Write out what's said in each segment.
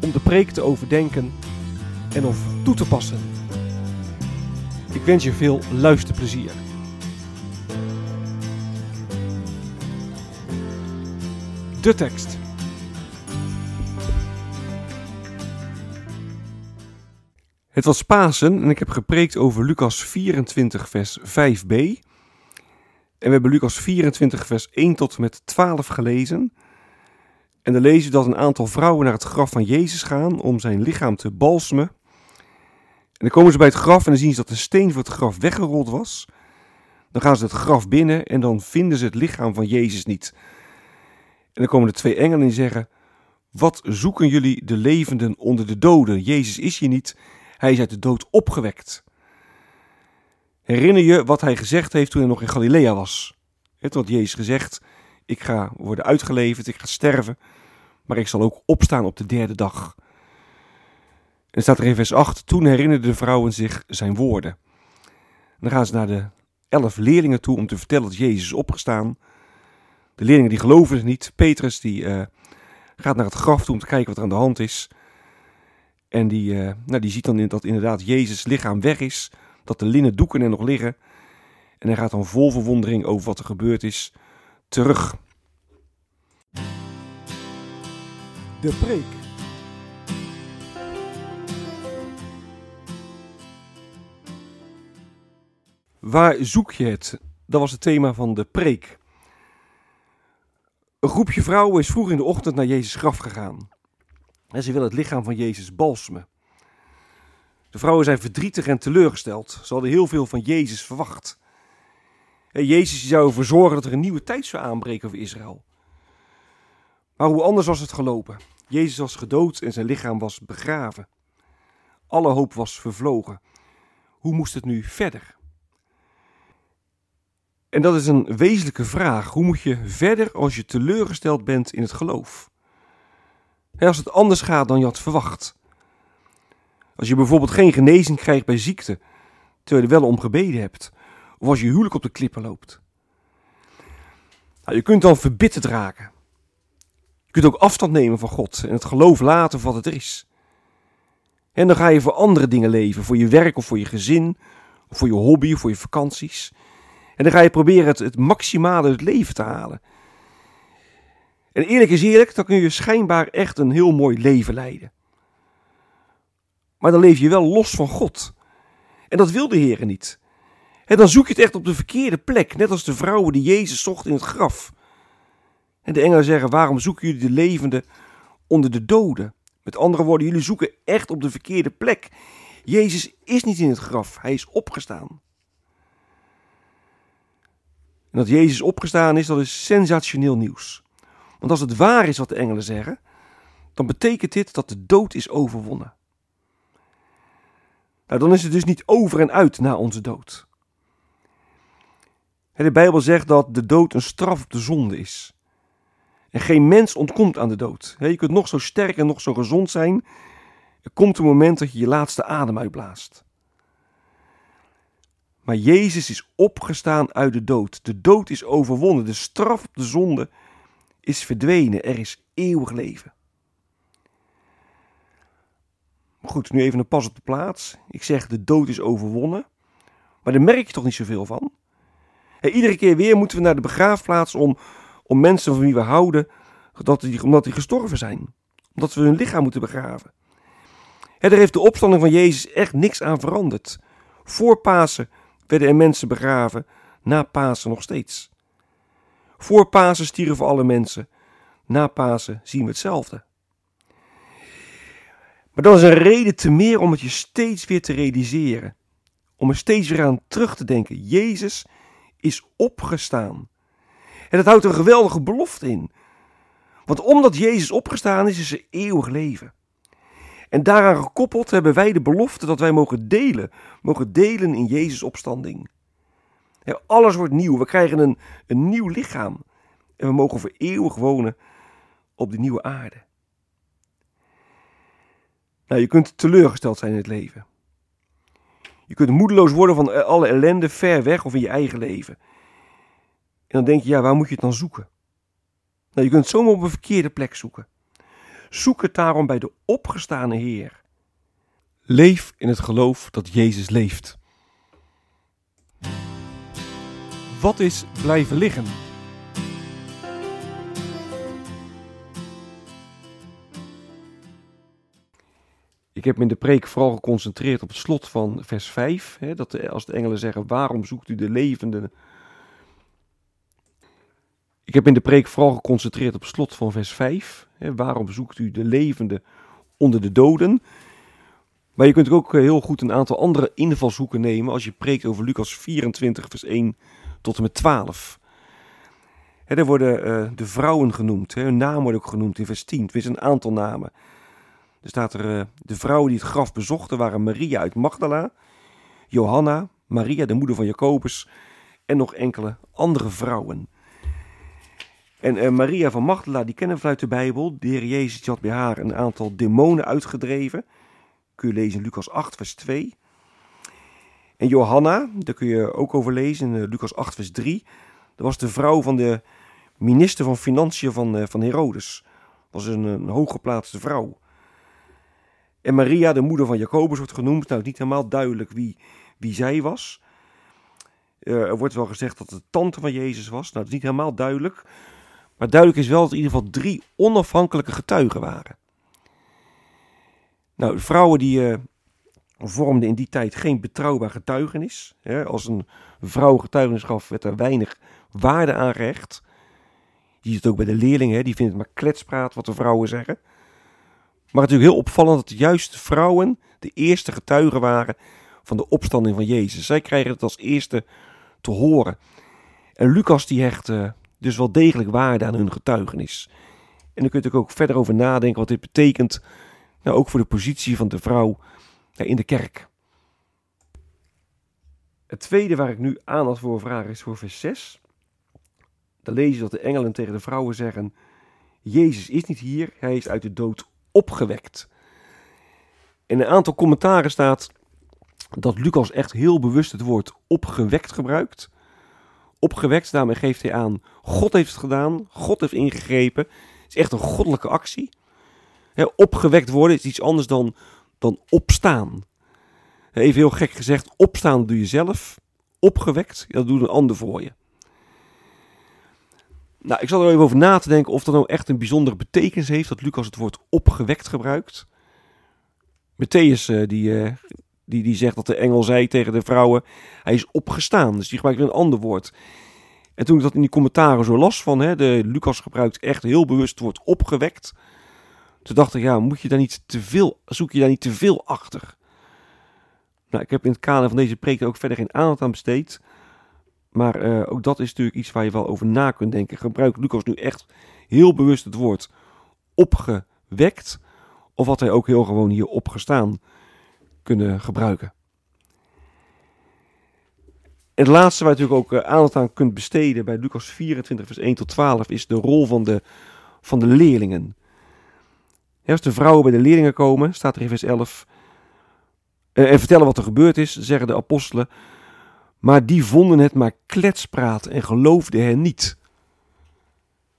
om de preek te overdenken en of toe te passen. Ik wens je veel luisterplezier. De tekst. Het was Pasen en ik heb gepreekt over Lucas 24, vers 5b. En we hebben Lucas 24, vers 1 tot met 12 gelezen. En dan lezen we dat een aantal vrouwen naar het graf van Jezus gaan om zijn lichaam te balsemen. En dan komen ze bij het graf en dan zien ze dat de steen voor het graf weggerold was. Dan gaan ze het graf binnen en dan vinden ze het lichaam van Jezus niet. En dan komen de twee engelen die zeggen: Wat zoeken jullie de levenden onder de doden? Jezus is hier niet, hij is uit de dood opgewekt. Herinner je wat hij gezegd heeft toen hij nog in Galilea was? Het had Jezus gezegd: Ik ga worden uitgeleverd, ik ga sterven, maar ik zal ook opstaan op de derde dag. En staat er in vers 8: Toen herinnerden de vrouwen zich zijn woorden. dan gaan ze naar de elf leerlingen toe om te vertellen dat Jezus is opgestaan. De leerlingen die geloven het niet. Petrus die uh, gaat naar het graf toe om te kijken wat er aan de hand is. En die, uh, nou, die ziet dan dat inderdaad Jezus lichaam weg is. Dat de linnen doeken er nog liggen. En hij gaat dan vol verwondering over wat er gebeurd is terug. De preek. Waar zoek je het? Dat was het thema van de preek. Een groepje vrouwen is vroeg in de ochtend naar Jezus graf gegaan. En ze willen het lichaam van Jezus balsemen. De vrouwen zijn verdrietig en teleurgesteld. Ze hadden heel veel van Jezus verwacht. En Jezus zou ervoor zorgen dat er een nieuwe tijd zou aanbreken over Israël. Maar hoe anders was het gelopen? Jezus was gedood en zijn lichaam was begraven. Alle hoop was vervlogen. Hoe moest het nu verder? En dat is een wezenlijke vraag. Hoe moet je verder als je teleurgesteld bent in het geloof? Als het anders gaat dan je had verwacht. Als je bijvoorbeeld geen genezing krijgt bij ziekte, terwijl je er wel om gebeden hebt. Of als je huwelijk op de klippen loopt. Nou, je kunt dan verbitterd raken. Je kunt ook afstand nemen van God en het geloof laten voor wat het is. En dan ga je voor andere dingen leven, voor je werk of voor je gezin, of voor je hobby of voor je vakanties. En dan ga je proberen het, het maximale uit het leven te halen. En eerlijk is eerlijk, dan kun je schijnbaar echt een heel mooi leven leiden. Maar dan leef je wel los van God. En dat wil de Heer niet. En dan zoek je het echt op de verkeerde plek, net als de vrouwen die Jezus zocht in het graf. En de engelen zeggen: Waarom zoeken jullie de levenden onder de doden? Met andere woorden, jullie zoeken echt op de verkeerde plek. Jezus is niet in het graf, hij is opgestaan. En dat Jezus opgestaan is, dat is sensationeel nieuws. Want als het waar is wat de engelen zeggen, dan betekent dit dat de dood is overwonnen. Nou, dan is het dus niet over en uit na onze dood. De Bijbel zegt dat de dood een straf op de zonde is. En geen mens ontkomt aan de dood. Je kunt nog zo sterk en nog zo gezond zijn. Er komt een moment dat je je laatste adem uitblaast. Maar Jezus is opgestaan uit de dood. De dood is overwonnen. De straf op de zonde is verdwenen. Er is eeuwig leven. Goed, nu even een pas op de plaats. Ik zeg de dood is overwonnen. Maar daar merk je toch niet zoveel van? Iedere keer weer moeten we naar de begraafplaats om, om mensen van wie we houden, dat die, omdat die gestorven zijn. omdat we hun lichaam moeten begraven. Er heeft de opstanding van Jezus echt niks aan veranderd. Voor Pasen werden er mensen begraven, na Pasen nog steeds. Voor Pasen stierven alle mensen, na Pasen zien we hetzelfde. Maar dat is een reden te meer om het je steeds weer te realiseren. Om er steeds weer aan terug te denken. Jezus is opgestaan. En dat houdt een geweldige belofte in. Want omdat Jezus opgestaan is, is er eeuwig leven. En daaraan gekoppeld hebben wij de belofte dat wij mogen delen. Mogen delen in Jezus' opstanding. Alles wordt nieuw. We krijgen een, een nieuw lichaam. En we mogen voor eeuwig wonen op de nieuwe aarde. Nou, je kunt teleurgesteld zijn in het leven. Je kunt moedeloos worden van alle ellende ver weg of in je eigen leven. En dan denk je, ja, waar moet je het dan zoeken? Nou, je kunt het zomaar op een verkeerde plek zoeken. Zoek het daarom bij de opgestane Heer. Leef in het geloof dat Jezus leeft. Wat is blijven liggen? Ik heb me in de preek vooral geconcentreerd op het slot van vers 5. Hè, dat als de engelen zeggen, waarom zoekt u de levende? Ik heb in de preek vooral geconcentreerd op het slot van vers 5. Hè, waarom zoekt u de levende onder de doden? Maar je kunt ook eh, heel goed een aantal andere invalshoeken nemen als je preekt over Lucas 24, vers 1 tot en met 12. Hè, er worden uh, de vrouwen genoemd, hè, hun naam wordt ook genoemd in vers 10. Het is een aantal namen. Staat er, uh, de vrouwen die het graf bezochten waren Maria uit Magdala, Johanna, Maria de moeder van Jacobus en nog enkele andere vrouwen. En uh, Maria van Magdala, die kennen we vanuit de Bijbel. De Heer Jezus had bij haar een aantal demonen uitgedreven. Kun je lezen in Lucas 8, vers 2. En Johanna, daar kun je ook over lezen in uh, Lucas 8, vers 3. Dat was de vrouw van de minister van Financiën van, van Herodes. Dat was een, een hooggeplaatste vrouw. En Maria, de moeder van Jacobus, wordt genoemd. Nou, niet helemaal duidelijk wie, wie zij was. Uh, er wordt wel gezegd dat het tante van Jezus was. Nou, dat is niet helemaal duidelijk. Maar duidelijk is wel dat in ieder geval drie onafhankelijke getuigen waren. Nou, vrouwen die uh, vormden in die tijd geen betrouwbaar getuigenis. Als een vrouw getuigenis gaf, werd er weinig waarde aan gehecht. Je ziet het ook bij de leerlingen, die vinden het maar kletspraat wat de vrouwen zeggen. Maar het is natuurlijk heel opvallend dat juist vrouwen de eerste getuigen waren van de opstanding van Jezus. Zij krijgen het als eerste te horen. En Lucas die hecht uh, dus wel degelijk waarde aan hun getuigenis. En dan kun je ook verder over nadenken wat dit betekent, nou ook voor de positie van de vrouw in de kerk. Het tweede waar ik nu aandacht voor vraag is voor vers 6. Dan lees je dat de engelen tegen de vrouwen zeggen: Jezus is niet hier, hij is uit de dood opgewekt. In een aantal commentaren staat dat Lucas echt heel bewust het woord opgewekt gebruikt. Opgewekt, daarmee geeft hij aan, God heeft het gedaan, God heeft ingegrepen. Het is echt een goddelijke actie. opgewekt worden is iets anders dan, dan opstaan. Even heel gek gezegd, opstaan doe je zelf. Opgewekt, dat doet een ander voor je. Nou, ik zal er even over na te denken of dat nou echt een bijzondere betekenis heeft dat Lucas het woord opgewekt gebruikt. Matthäus uh, die, uh, die, die zegt dat de engel zei tegen de vrouwen, hij is opgestaan. Dus die gebruikt een ander woord. En toen ik dat in die commentaren zo las van, hè, de Lucas gebruikt echt heel bewust het woord opgewekt. Toen dacht ik, ja, moet je daar niet te veel, zoek je daar niet te veel achter? Nou, ik heb in het kader van deze preek ook verder geen aandacht aan besteed. Maar uh, ook dat is natuurlijk iets waar je wel over na kunt denken. Gebruikt Lucas nu echt heel bewust het woord opgewekt? Of had hij ook heel gewoon hier opgestaan kunnen gebruiken? En het laatste waar je natuurlijk ook uh, aandacht aan kunt besteden bij Lucas 24, vers 1 tot 12, is de rol van de, van de leerlingen. Als de vrouwen bij de leerlingen komen, staat er in vers 11, uh, en vertellen wat er gebeurd is, zeggen de apostelen, maar die vonden het maar kletspraat en geloofden hen niet.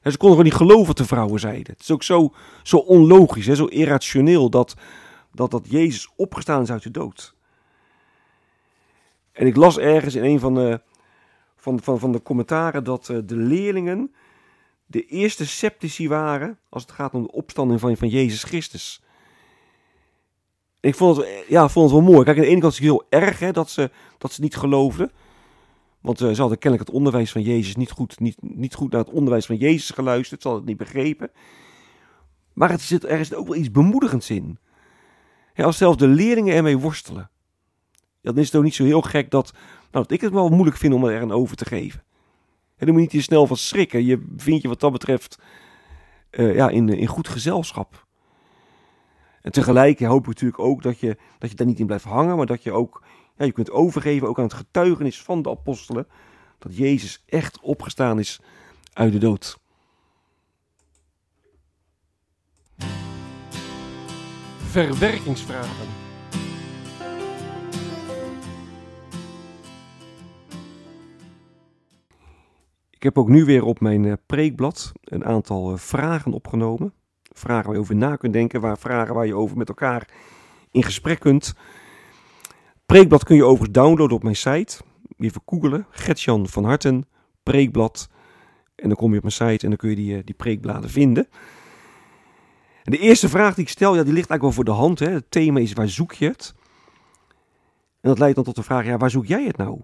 En ze konden gewoon niet geloven wat de vrouwen zeiden. Het is ook zo, zo onlogisch, hè, zo irrationeel dat, dat, dat Jezus opgestaan is uit de dood. En ik las ergens in een van de, van, van, van de commentaren dat uh, de leerlingen, de eerste sceptici waren als het gaat om de opstanding van, van Jezus Christus. Ik vond het, ja, vond het wel mooi. Kijk, aan de ene kant is het heel erg hè, dat, ze, dat ze niet geloofden. Want uh, ze hadden kennelijk het onderwijs van Jezus niet goed, niet, niet goed naar het onderwijs van Jezus geluisterd. Ze hadden het niet begrepen. Maar het zit, er is ook wel iets bemoedigends in. Als zelfs de leerlingen ermee worstelen. Dan is het ook niet zo heel gek dat, nou, dat ik het wel moeilijk vind om er aan over te geven. En dan moet je niet te snel van schrikken. Je vindt je wat dat betreft uh, ja, in, in goed gezelschap. En tegelijk hoop ik natuurlijk ook dat je, dat je daar niet in blijft hangen, maar dat je ook ja, je kunt overgeven ook aan het getuigenis van de apostelen dat Jezus echt opgestaan is uit de dood. Verwerkingsvragen. Ik heb ook nu weer op mijn eh, preekblad een aantal eh, vragen opgenomen. Vragen waar je over na kunt denken, waar vragen waar je over met elkaar in gesprek kunt. Preekblad kun je overigens downloaden op mijn site. Even googelen, Gertjan van Harten, preekblad. En dan kom je op mijn site en dan kun je die, eh, die preekbladen vinden. En de eerste vraag die ik stel, ja, die ligt eigenlijk wel voor de hand. Hè. Het thema is, waar zoek je het? En dat leidt dan tot de vraag, ja, waar zoek jij het nou?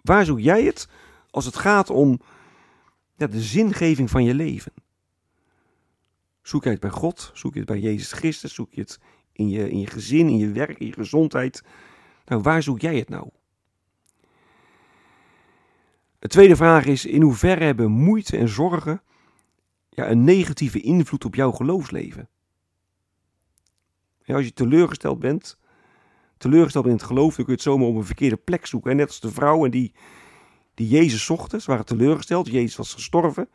Waar zoek jij het als het gaat om ja, de zingeving van je leven? Zoek je het bij God? Zoek je het bij Jezus Christus? Zoek je het in je, in je gezin, in je werk, in je gezondheid? Nou, waar zoek jij het nou? De tweede vraag is: in hoeverre hebben moeite en zorgen ja, een negatieve invloed op jouw geloofsleven? Als je teleurgesteld bent, teleurgesteld in het geloof, dan kun je het zomaar op een verkeerde plek zoeken. En net als de vrouwen die, die Jezus zochten, ze waren teleurgesteld, Jezus was gestorven.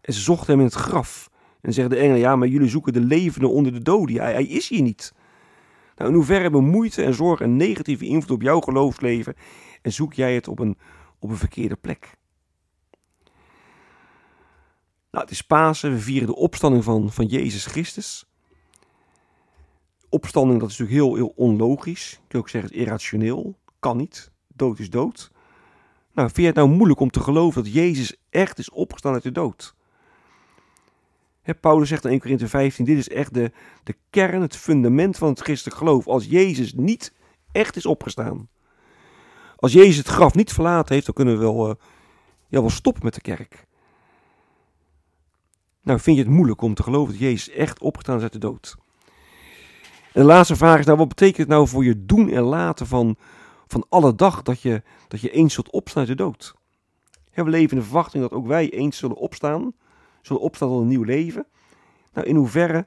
En ze zochten hem in het graf. En zeggen de engelen, ja, maar jullie zoeken de levende onder de doden. Hij, hij is hier niet. Nou, in hoeverre hebben moeite en zorg een negatieve invloed op jouw geloofsleven en zoek jij het op een, op een verkeerde plek? Nou, het is Pasen, we vieren de opstanding van, van Jezus Christus. Opstanding, dat is natuurlijk heel, heel onlogisch. Je kunt ook zeggen, het irrationeel. Kan niet. Dood is dood. Nou, vind je het nou moeilijk om te geloven dat Jezus echt is opgestaan uit de dood? Paulus zegt in 1 Corinthië 15, dit is echt de, de kern, het fundament van het christelijk geloof. Als Jezus niet echt is opgestaan. Als Jezus het graf niet verlaten heeft, dan kunnen we wel, uh, ja, wel stoppen met de kerk. Nou, vind je het moeilijk om te geloven dat Jezus echt opgestaan is uit de dood? En de laatste vraag is nou, wat betekent het nou voor je doen en laten van, van alle dag dat je, dat je eens zult opstaan uit de dood? we leven in de verwachting dat ook wij eens zullen opstaan zullen opstaan tot een nieuw leven. Nou, in hoeverre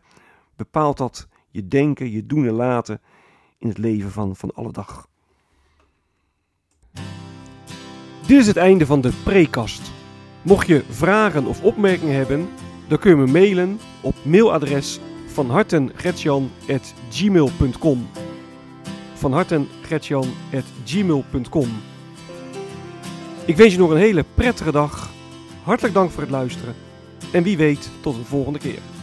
bepaalt dat je denken, je doen en laten in het leven van, van alle dag? Dit is het einde van de prekast. Mocht je vragen of opmerkingen hebben, dan kun je me mailen op mailadres van hartengretjan.gmail.com van hartengretjan.gmail.com Ik wens je nog een hele prettige dag. Hartelijk dank voor het luisteren en wie weet, tot een volgende keer.